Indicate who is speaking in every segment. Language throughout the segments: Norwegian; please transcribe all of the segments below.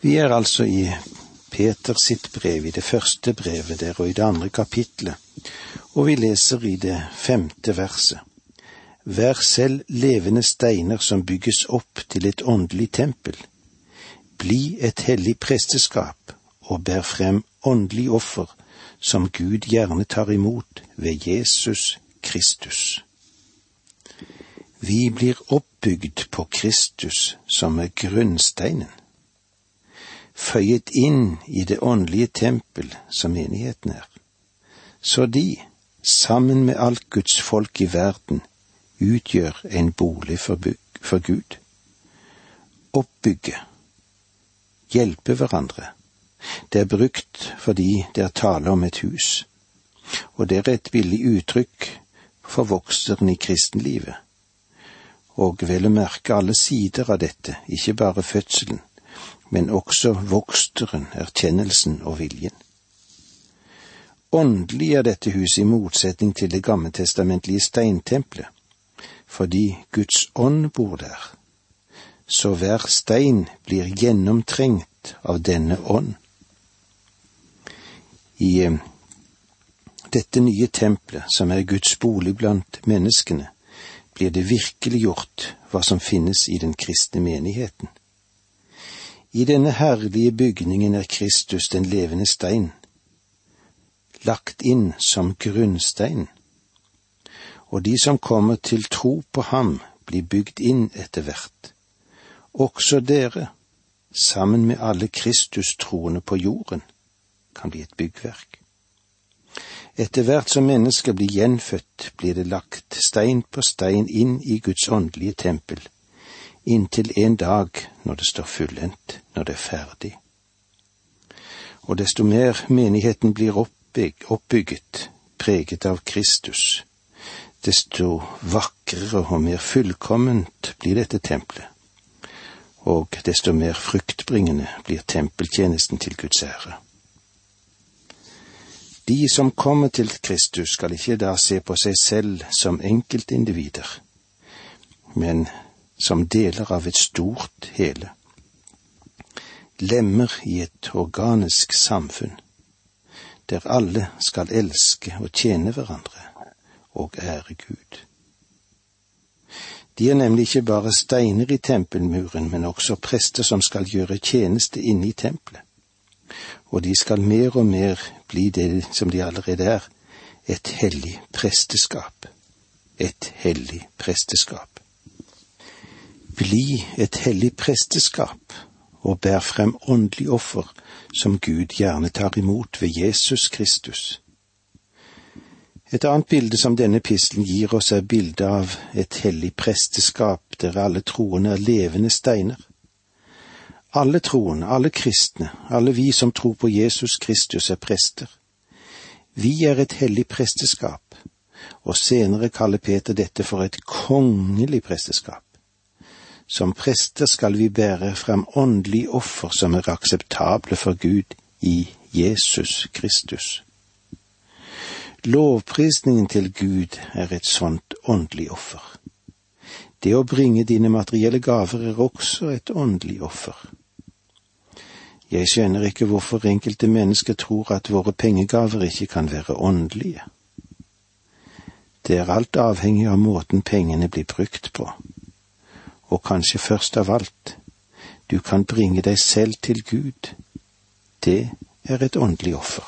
Speaker 1: Vi er altså i Peter sitt brev, i det første brevet der og i det andre kapitlet, og vi leser i det femte verset. Vær selv levende steiner som bygges opp til et åndelig tempel. Bli et hellig presteskap og bær frem åndelig offer som Gud gjerne tar imot ved Jesus Kristus. Vi blir oppbygd på Kristus som er grunnsteinen føyet inn i det åndelige tempel som menigheten er, så de, sammen med alt Guds folk i verden, utgjør en bolig for, for Gud. Oppbygge, hjelpe hverandre. Det er brukt fordi det er tale om et hus, og det er et billig uttrykk for vokseren i kristenlivet. Og vel å merke alle sider av dette, ikke bare fødselen, men også voksteren, erkjennelsen og viljen. Åndelig er dette huset i motsetning til det gammeltestamentlige steintempelet, fordi Guds ånd bor der, så hver stein blir gjennomtrengt av denne ånd. I eh, dette nye tempelet, som er Guds bolig blant menneskene, blir det virkeliggjort hva som finnes i den kristne menigheten. I denne herlige bygningen er Kristus den levende stein, lagt inn som grunnstein, og de som kommer til tro på ham, blir bygd inn etter hvert. Også dere, sammen med alle Kristus-troende på jorden, kan bli et byggverk. Etter hvert som mennesker blir gjenfødt, blir det lagt stein på stein inn i Guds åndelige tempel inntil en dag når det står fullendt, når det er ferdig. Og desto mer menigheten blir oppbygget, preget av Kristus, desto vakrere og mer fullkomment blir dette tempelet, og desto mer fruktbringende blir tempeltjenesten til Guds ære. De som kommer til Kristus, skal ikke da se på seg selv som enkeltindivider, men som deler av et stort hele. Lemmer i et organisk samfunn, der alle skal elske og tjene hverandre og ære Gud. De er nemlig ikke bare steiner i tempelmuren, men også prester som skal gjøre tjeneste inne i tempelet. Og de skal mer og mer bli det som de allerede er, et hellig presteskap. Et hellig presteskap bli et hellig presteskap og bær frem åndelig offer som Gud gjerne tar imot ved Jesus Kristus. Et annet bilde som denne pistelen gir oss, er bildet av et hellig presteskap der alle troende er levende steiner. Alle troende, alle kristne, alle vi som tror på Jesus Kristus, er prester. Vi er et hellig presteskap, og senere kaller Peter dette for et kongelig presteskap. Som prester skal vi bære frem åndelige offer som er akseptable for Gud i Jesus Kristus. Lovprisningen til Gud er et sånt åndelig offer. Det å bringe dine materielle gaver er også et åndelig offer. Jeg skjønner ikke hvorfor enkelte mennesker tror at våre pengegaver ikke kan være åndelige. Det er alt avhengig av måten pengene blir brukt på og kanskje først av alt, du kan bringe deg selv til Gud. Det er et åndelig offer.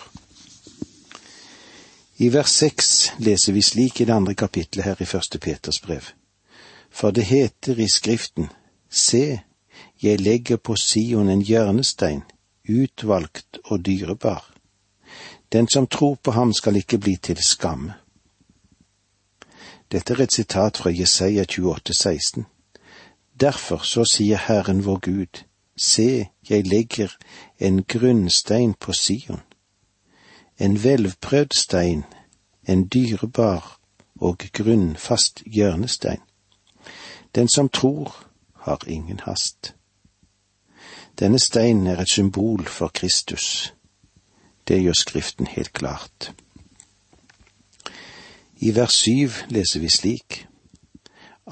Speaker 1: I vers seks leser vi slik i det andre kapitlet her i første Peters brev. For det heter i Skriften, Se, jeg legger på Sion en hjørnestein, utvalgt og dyrebar. Den som tror på ham skal ikke bli til skamme. Dette er et sitat fra Jesaja 28, 16. Derfor så sier Herren vår Gud, se, jeg legger en grunnstein på Sion, en velvprøvd stein, en dyrebar og grunnfast hjørnestein. Den som tror, har ingen hast. Denne steinen er et symbol for Kristus. Det gjør Skriften helt klart. I vers syv leser vi slik.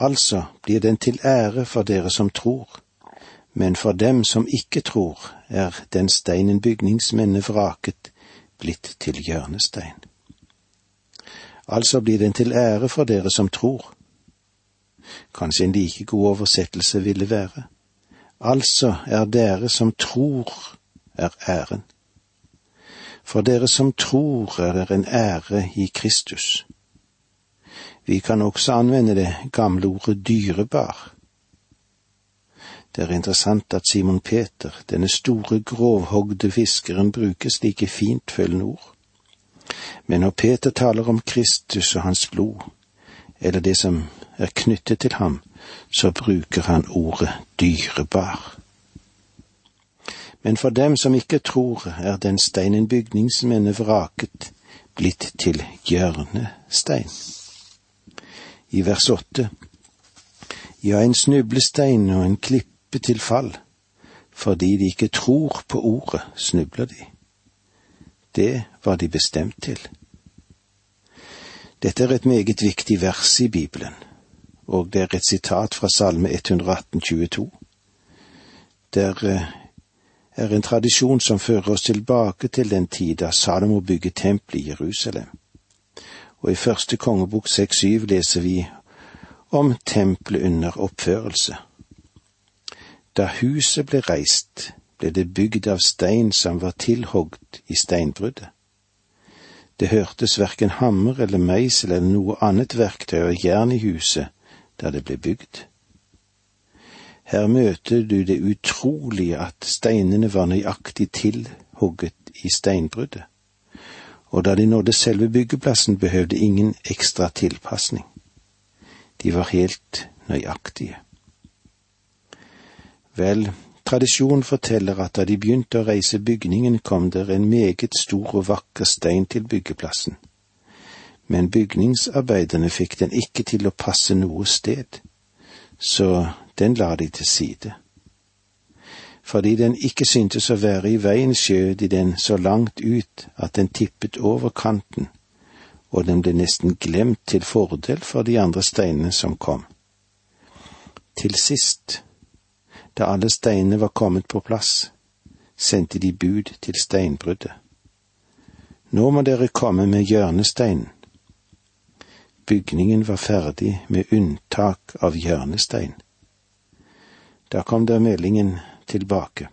Speaker 1: Altså blir den til ære for dere som tror, Men for dem som ikke tror, er den steinen bygningsmennene vraket, blitt til hjørnestein. Altså blir den til ære for dere som tror. Kanskje en like god oversettelse ville være. Altså er dere som tror, er æren. For dere som tror er det en ære i Kristus. Vi kan også anvende det gamle ordet dyrebar. Det er interessant at Simon Peter, denne store, grovhogde fiskeren, bruker slike fintfølgende ord. Men når Peter taler om Kristus og hans blod, eller det som er knyttet til ham, så bruker han ordet dyrebar. Men for dem som ikke tror, er den steinen bygningsmennene vraket, blitt til hjørnestein. I vers åtte, ja, en snublestein og en klippe til fall, fordi de ikke tror på ordet, snubler de. Det var de bestemt til. Dette er et meget viktig vers i Bibelen, og det er et sitat fra Salme 118, 22. Der eh, er en tradisjon som fører oss tilbake til den tid da Salomo bygget tempel i Jerusalem. Og i første kongebok 6-7 leser vi om tempelet under oppførelse. Da huset ble reist, ble det bygd av stein som var tilhogd i steinbruddet. Det hørtes verken hammer eller meisel eller noe annet verktøy og jern i huset da det ble bygd. Her møter du det utrolige at steinene var nøyaktig tilhogget i steinbruddet, og da de nådde selve byggeplassen behøvde ingen ekstra tilpasning. De var helt nøyaktige. Vel, Tradisjonen forteller at da de begynte å reise bygningen, kom der en meget stor og vakker stein til byggeplassen. Men bygningsarbeiderne fikk den ikke til å passe noe sted, så den la de til side. Fordi den ikke syntes å være i veien, skjøt de den så langt ut at den tippet over kanten, og den ble nesten glemt til fordel for de andre steinene som kom. Til sist da alle steinene var kommet på plass, sendte de bud til steinbruddet. Nå må dere komme med hjørnesteinen. Bygningen var ferdig med unntak av hjørnestein. Da kom der meldingen tilbake.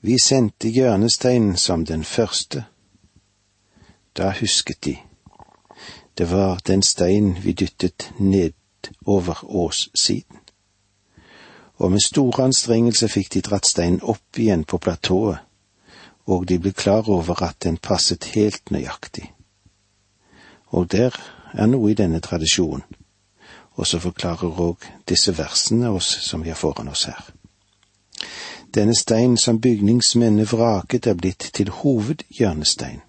Speaker 1: Vi sendte hjørnesteinen som den første. Da husket de. Det var den stein vi dyttet ned over åssiden og med store anstrengelser fikk de dratt steinen opp igjen på platået, og de ble klar over at den passet helt nøyaktig. Og der er noe i denne tradisjonen, og så forklarer òg disse versene oss som vi har foran oss her. Denne steinen som bygningsmennene vraket, er blitt til hovedhjørnestein.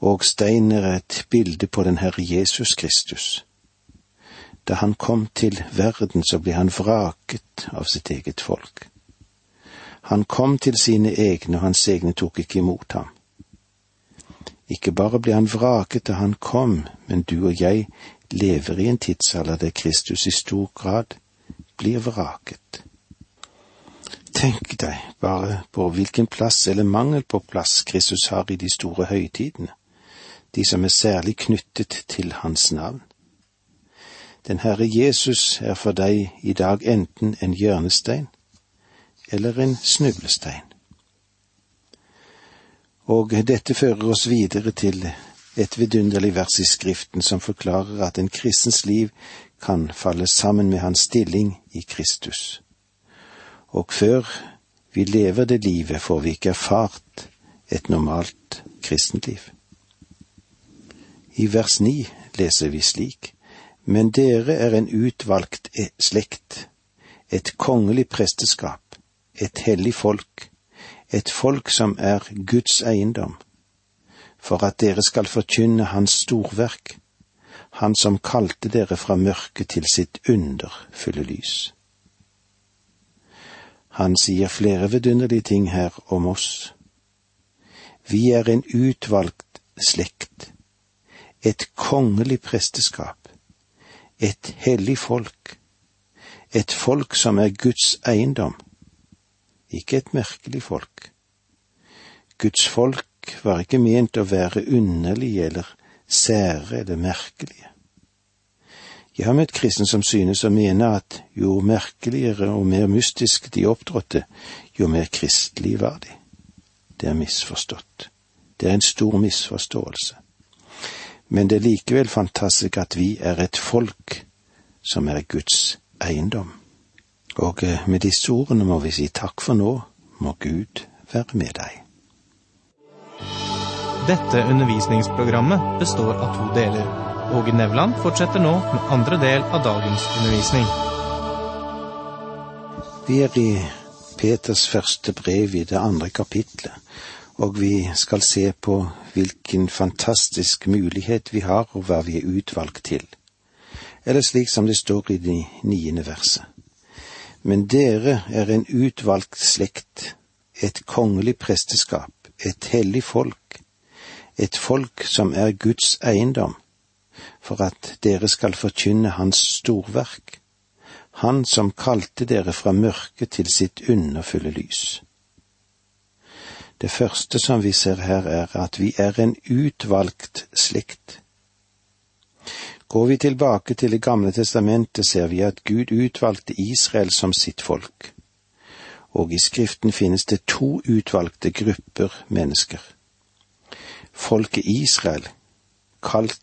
Speaker 1: Og steinen er et bilde på den Herre Jesus Kristus da han kom til verden, så ble han vraket av sitt eget folk. Han kom til sine egne, og hans egne tok ikke imot ham. Ikke bare ble han vraket da han kom, men du og jeg lever i en tidsalder der Kristus i stor grad blir vraket. Tenk deg bare på hvilken plass eller mangel på plass Kristus har i de store høytidene, de som er særlig knyttet til hans navn. Den Herre Jesus er for deg i dag enten en hjørnestein eller en snublestein. Og dette fører oss videre til et vidunderlig vers i Skriften som forklarer at en kristens liv kan falle sammen med hans stilling i Kristus. Og før vi lever det livet, får vi ikke erfart et normalt kristenliv. I vers ni leser vi slik:" Men dere er en utvalgt e- slekt, et kongelig presteskap, et hellig folk, et folk som er Guds eiendom, for at dere skal forkynne Hans storverk, Han som kalte dere fra mørket til sitt underfulle lys. Han sier flere vidunderlige ting her om oss. Vi er en utvalgt slekt, et kongelig presteskap, et hellig folk, et folk som er Guds eiendom, ikke et merkelig folk. Guds folk var ikke ment å være underlige eller sære eller merkelige. Jeg har møtt kristne som synes å mene at jo merkeligere og mer mystisk de opptrådte, jo mer kristelig var de. Det er misforstått. Det er en stor misforståelse. Men det er likevel fantastisk at vi er et folk som er Guds eiendom. Og eh, med disse ordene må vi si takk for nå, må Gud være med deg.
Speaker 2: Dette undervisningsprogrammet består av to deler. Åge Nevland fortsetter nå med andre del av dagens undervisning.
Speaker 1: Vi er i Peters første brev i det andre kapitlet, og vi skal se på hvilken fantastisk mulighet vi har, og hva vi er utvalgt til. Eller slik som det står i det niende verset. Men dere er en utvalgt slekt, et kongelig presteskap, et hellig folk, et folk som er Guds eiendom, for at dere skal forkynne Hans storverk, Han som kalte dere fra mørket til sitt underfulle lys. Det første som vi ser her, er at vi er en utvalgt slikt. Går vi tilbake til Det gamle testamentet, ser vi at Gud utvalgte Israel som sitt folk, og i Skriften finnes det to utvalgte grupper mennesker. Folket Israel, kalt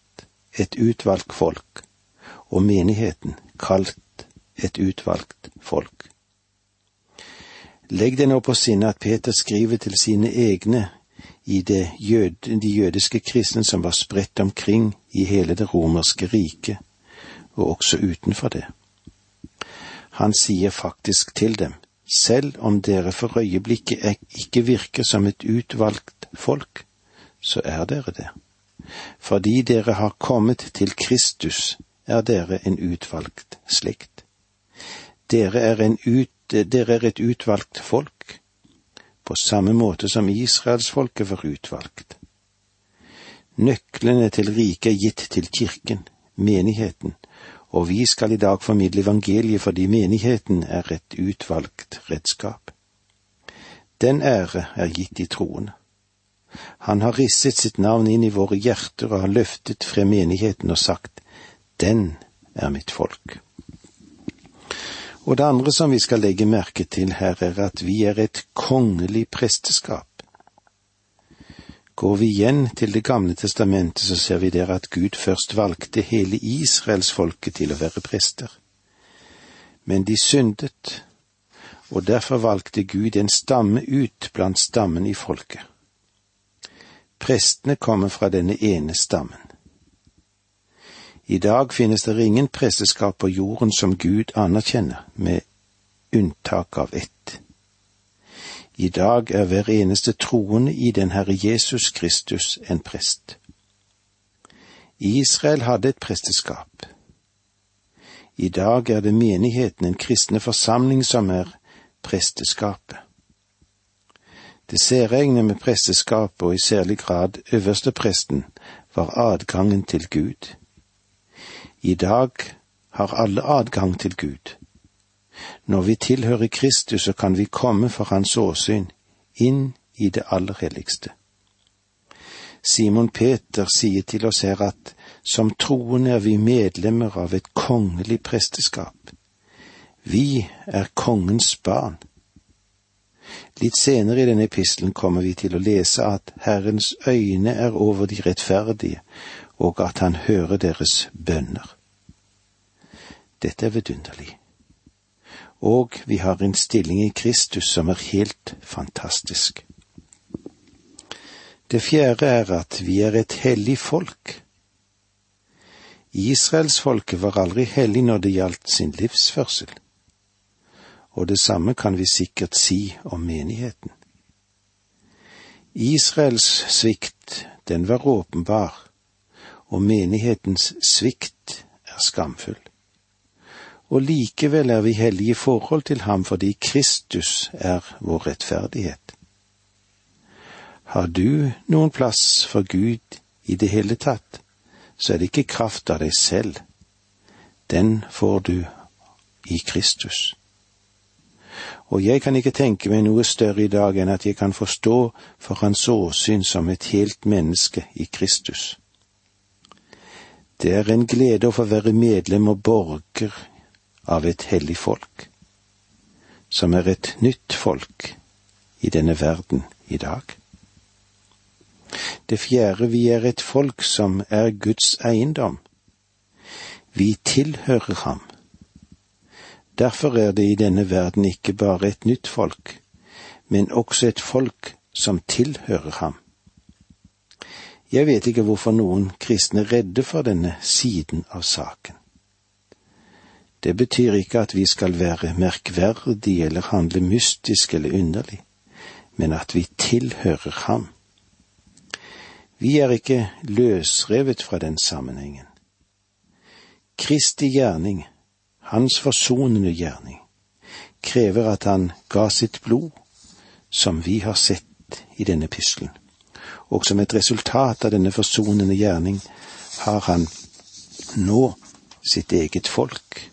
Speaker 1: et utvalgt folk, og menigheten, kalt et utvalgt folk. Legg det nå på sinne at Peter skriver til sine egne i jød, de jødiske kristne som var spredt omkring i hele det romerske riket, og også utenfor det. Han sier faktisk til dem, selv om dere for øyeblikket ikke virker som et utvalgt folk, så er dere det. Fordi dere har kommet til Kristus, er dere en utvalgt slekt. Dere er, ut, dere er et utvalgt folk, på samme måte som israelsfolket var utvalgt. Nøklene til riket er gitt til kirken, menigheten, og vi skal i dag formidle evangeliet fordi menigheten er et utvalgt redskap. Den ære er gitt i troen. Han har risset sitt navn inn i våre hjerter og har løftet frem menigheten og sagt, Den er mitt folk. Og det andre som vi skal legge merke til her, er at vi er et kongelig presteskap. Går vi igjen til Det gamle testamentet, så ser vi der at Gud først valgte hele israelsfolket til å være prester. Men de syndet, og derfor valgte Gud en stamme ut blant stammen i folket. Prestene kommer fra denne ene stammen. I dag finnes det ingen presteskap på jorden som Gud anerkjenner, med unntak av ett. I dag er hver eneste troende i den Herre Jesus Kristus en prest. Israel hadde et presteskap. I dag er det menigheten, en kristne forsamling, som er presteskapet. Det særegne med presteskapet, og i særlig grad øverstepresten, var adgangen til Gud. I dag har alle adgang til Gud. Når vi tilhører Kristus, så kan vi komme for Hans åsyn, inn i det aller helligste. Simon Peter sier til oss her at som troende er vi medlemmer av et kongelig presteskap. Vi er kongens barn. Litt senere i denne epistelen kommer vi til å lese at Herrens øyne er over de rettferdige, og at han hører deres bønner. Dette er vidunderlig. Og vi har en stilling i Kristus som er helt fantastisk. Det fjerde er at vi er et hellig folk. Israelsfolket var aldri hellig når det gjaldt sin livsførsel og det samme kan vi sikkert si om menigheten. Israels svikt, den var åpenbar, og menighetens svikt er skamfull. Og likevel er vi hellige i forhold til ham fordi Kristus er vår rettferdighet. Har du noen plass for Gud i det hele tatt, så er det ikke kraft av deg selv. Den får du i Kristus. Og jeg kan ikke tenke meg noe større i dag enn at jeg kan forstå for hans åsyn som et helt menneske i Kristus. Det er en glede å få være medlem og borger av et hellig folk, som er et nytt folk i denne verden i dag. Det fjerde, vi er et folk som er Guds eiendom. Vi tilhører ham. Derfor er det i denne verden ikke bare et nytt folk, men også et folk som tilhører ham. Jeg vet ikke hvorfor noen kristne er redde for denne siden av saken. Det betyr ikke at vi skal være merkverdige eller handle mystisk eller underlig, men at vi tilhører ham. Vi er ikke løsrevet fra den sammenhengen. Kristi gjerning, hans forsonende gjerning, krever at han ga sitt blod, som vi har sett i denne pistelen. og som et resultat av denne forsonende gjerning har han nå sitt eget folk.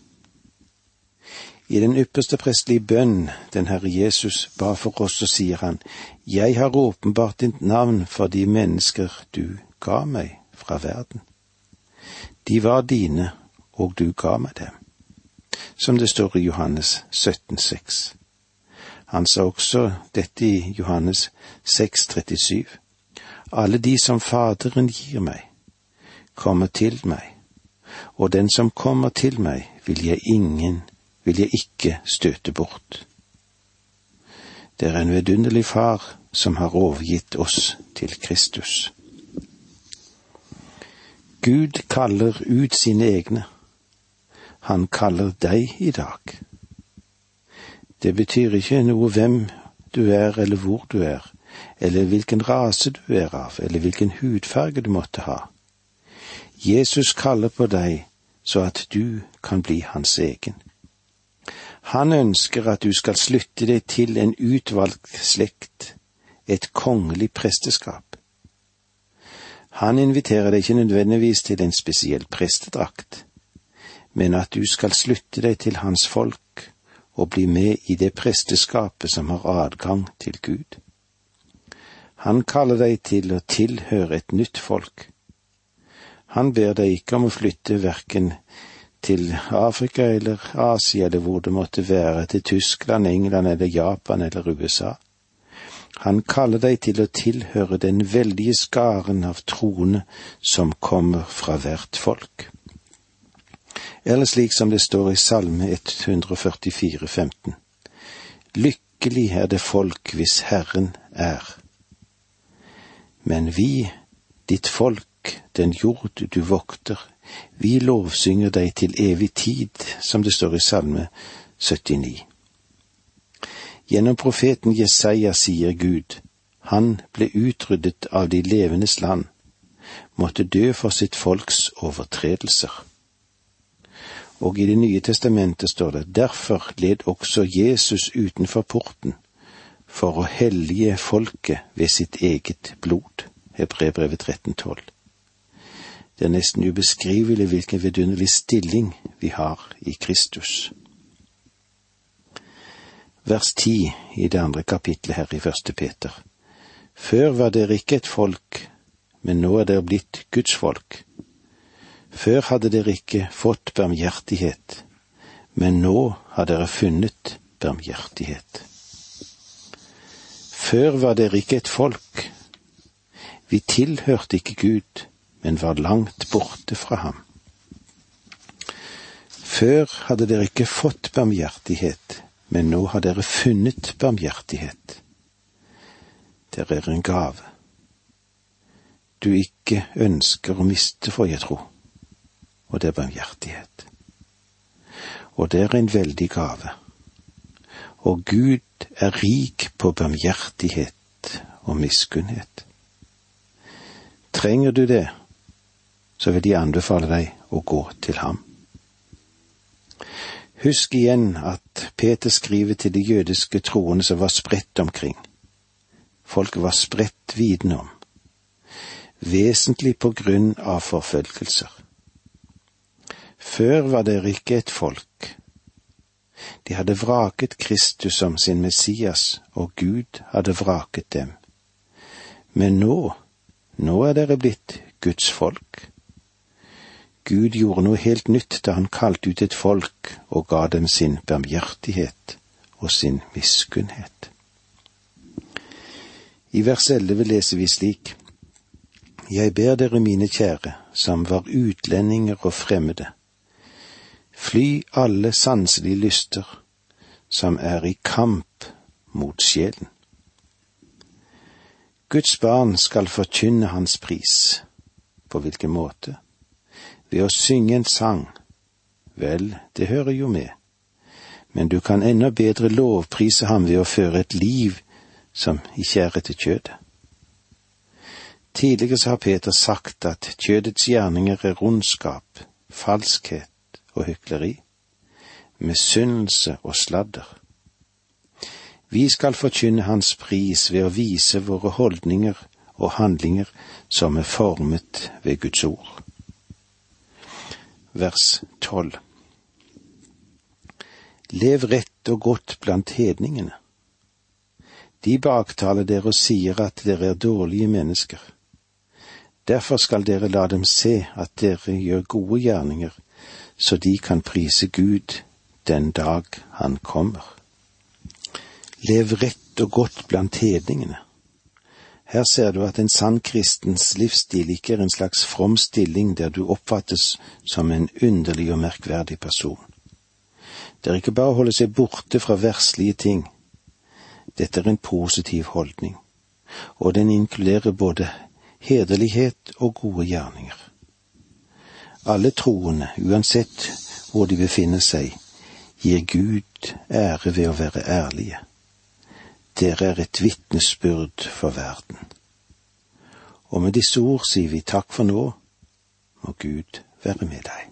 Speaker 1: I den ypperste prestelige bønn den Herre Jesus ba for oss, så sier han, Jeg har åpenbart ditt navn for de mennesker du ga meg fra verden. De var dine, og du ga meg dem. Som det står i Johannes 17,6. Han sa også dette i Johannes 6,37 alle de som Faderen gir meg, kommer til meg, og den som kommer til meg, vil jeg ingen, vil jeg ikke støte bort. Det er en vidunderlig Far som har overgitt oss til Kristus. Gud kaller ut sine egne. Han kaller deg i dag. Det betyr ikke noe hvem du er eller hvor du er, eller hvilken rase du er av, eller hvilken hudfarge du måtte ha. Jesus kaller på deg så at du kan bli hans egen. Han ønsker at du skal slutte deg til en utvalgt slekt, et kongelig presteskap. Han inviterer deg ikke nødvendigvis til en spesiell prestedrakt, men at du skal slutte deg til hans folk og bli med i det presteskapet som har adgang til Gud. Han kaller deg til å tilhøre et nytt folk. Han ber deg ikke om å flytte verken til Afrika eller Asia eller hvor det måtte være, til Tyskland, England eller Japan eller USA. Han kaller deg til å tilhøre den veldige skaren av troende som kommer fra hvert folk. Eller slik som det står i Salme 144, 15. Lykkelig er det folk hvis Herren er men vi, ditt folk, den jord du vokter, vi lovsynger deg til evig tid, som det står i Salme 79. Gjennom profeten Jesaja sier Gud, han ble utryddet av de levendes land, måtte dø for sitt folks overtredelser. Og i Det nye testamentet står det, derfor led også Jesus utenfor porten for å hellige folket ved sitt eget blod. Hebrebrevet 13,12. Det er nesten ubeskrivelig hvilken vidunderlig stilling vi har i Kristus. Vers ti i det andre kapitlet her i første Peter. Før var dere ikke et folk, men nå er dere blitt Guds folk. Før hadde dere ikke fått barmhjertighet, men nå har dere funnet barmhjertighet. Før var dere ikke et folk. Vi tilhørte ikke Gud, men var langt borte fra ham. Før hadde dere ikke fått barmhjertighet, men nå har dere funnet barmhjertighet. Dere er en gave. Du ikke ønsker å miste, får jeg tro, og det er barmhjertighet. Og det er en veldig gave og Gud er rik på barmhjertighet og miskunnhet. Trenger du det, så vil de anbefale deg å gå til ham. Husk igjen at Peter skriver til de jødiske troende som var spredt omkring. Folk var spredt viden om, vesentlig på grunn av forfølgelser. Før var dere ikke et folk, De hadde vraket Kristus som sin Messias, og Gud hadde vraket dem. Men nå, nå er dere blitt Guds folk. Gud gjorde noe helt nytt da han kalte ut et folk og ga dem sin barmhjertighet og sin miskunnhet. I vers 11 leser vi slik. Jeg ber dere, mine kjære, som var utlendinger og fremmede, fly alle sanselige lyster som er i kamp mot sjelen. Guds barn skal forkynne hans pris. På hvilken måte? Ved å synge en sang. Vel, det hører jo med. Men du kan enda bedre lovprise ham ved å føre et liv som ikke er etter kjødet. Tidligere har Peter sagt at kjødets gjerninger er rundskap, falskhet og hykleri, misunnelse og sladder. Vi skal forkynne Hans pris ved å vise våre holdninger og handlinger som er formet ved Guds ord. Vers 12 Lev rett og godt blant hedningene. De baktaler dere og sier at dere er dårlige mennesker. Derfor skal dere la dem se at dere gjør gode gjerninger, så de kan prise Gud den dag han kommer. Lev rett og godt blant hedningene. Her ser du at en sann kristens livsstil ikke er en slags from stilling der du oppfattes som en underlig og merkverdig person. Det er ikke bare å holde seg borte fra verslige ting. Dette er en positiv holdning, og den inkluderer både hederlighet og gode gjerninger. Alle troende, uansett hvor de befinner seg, gir Gud ære ved å være ærlige. Dere er et vitnesbyrd for verden. Og med disse ord sier vi takk for nå, må Gud være med deg.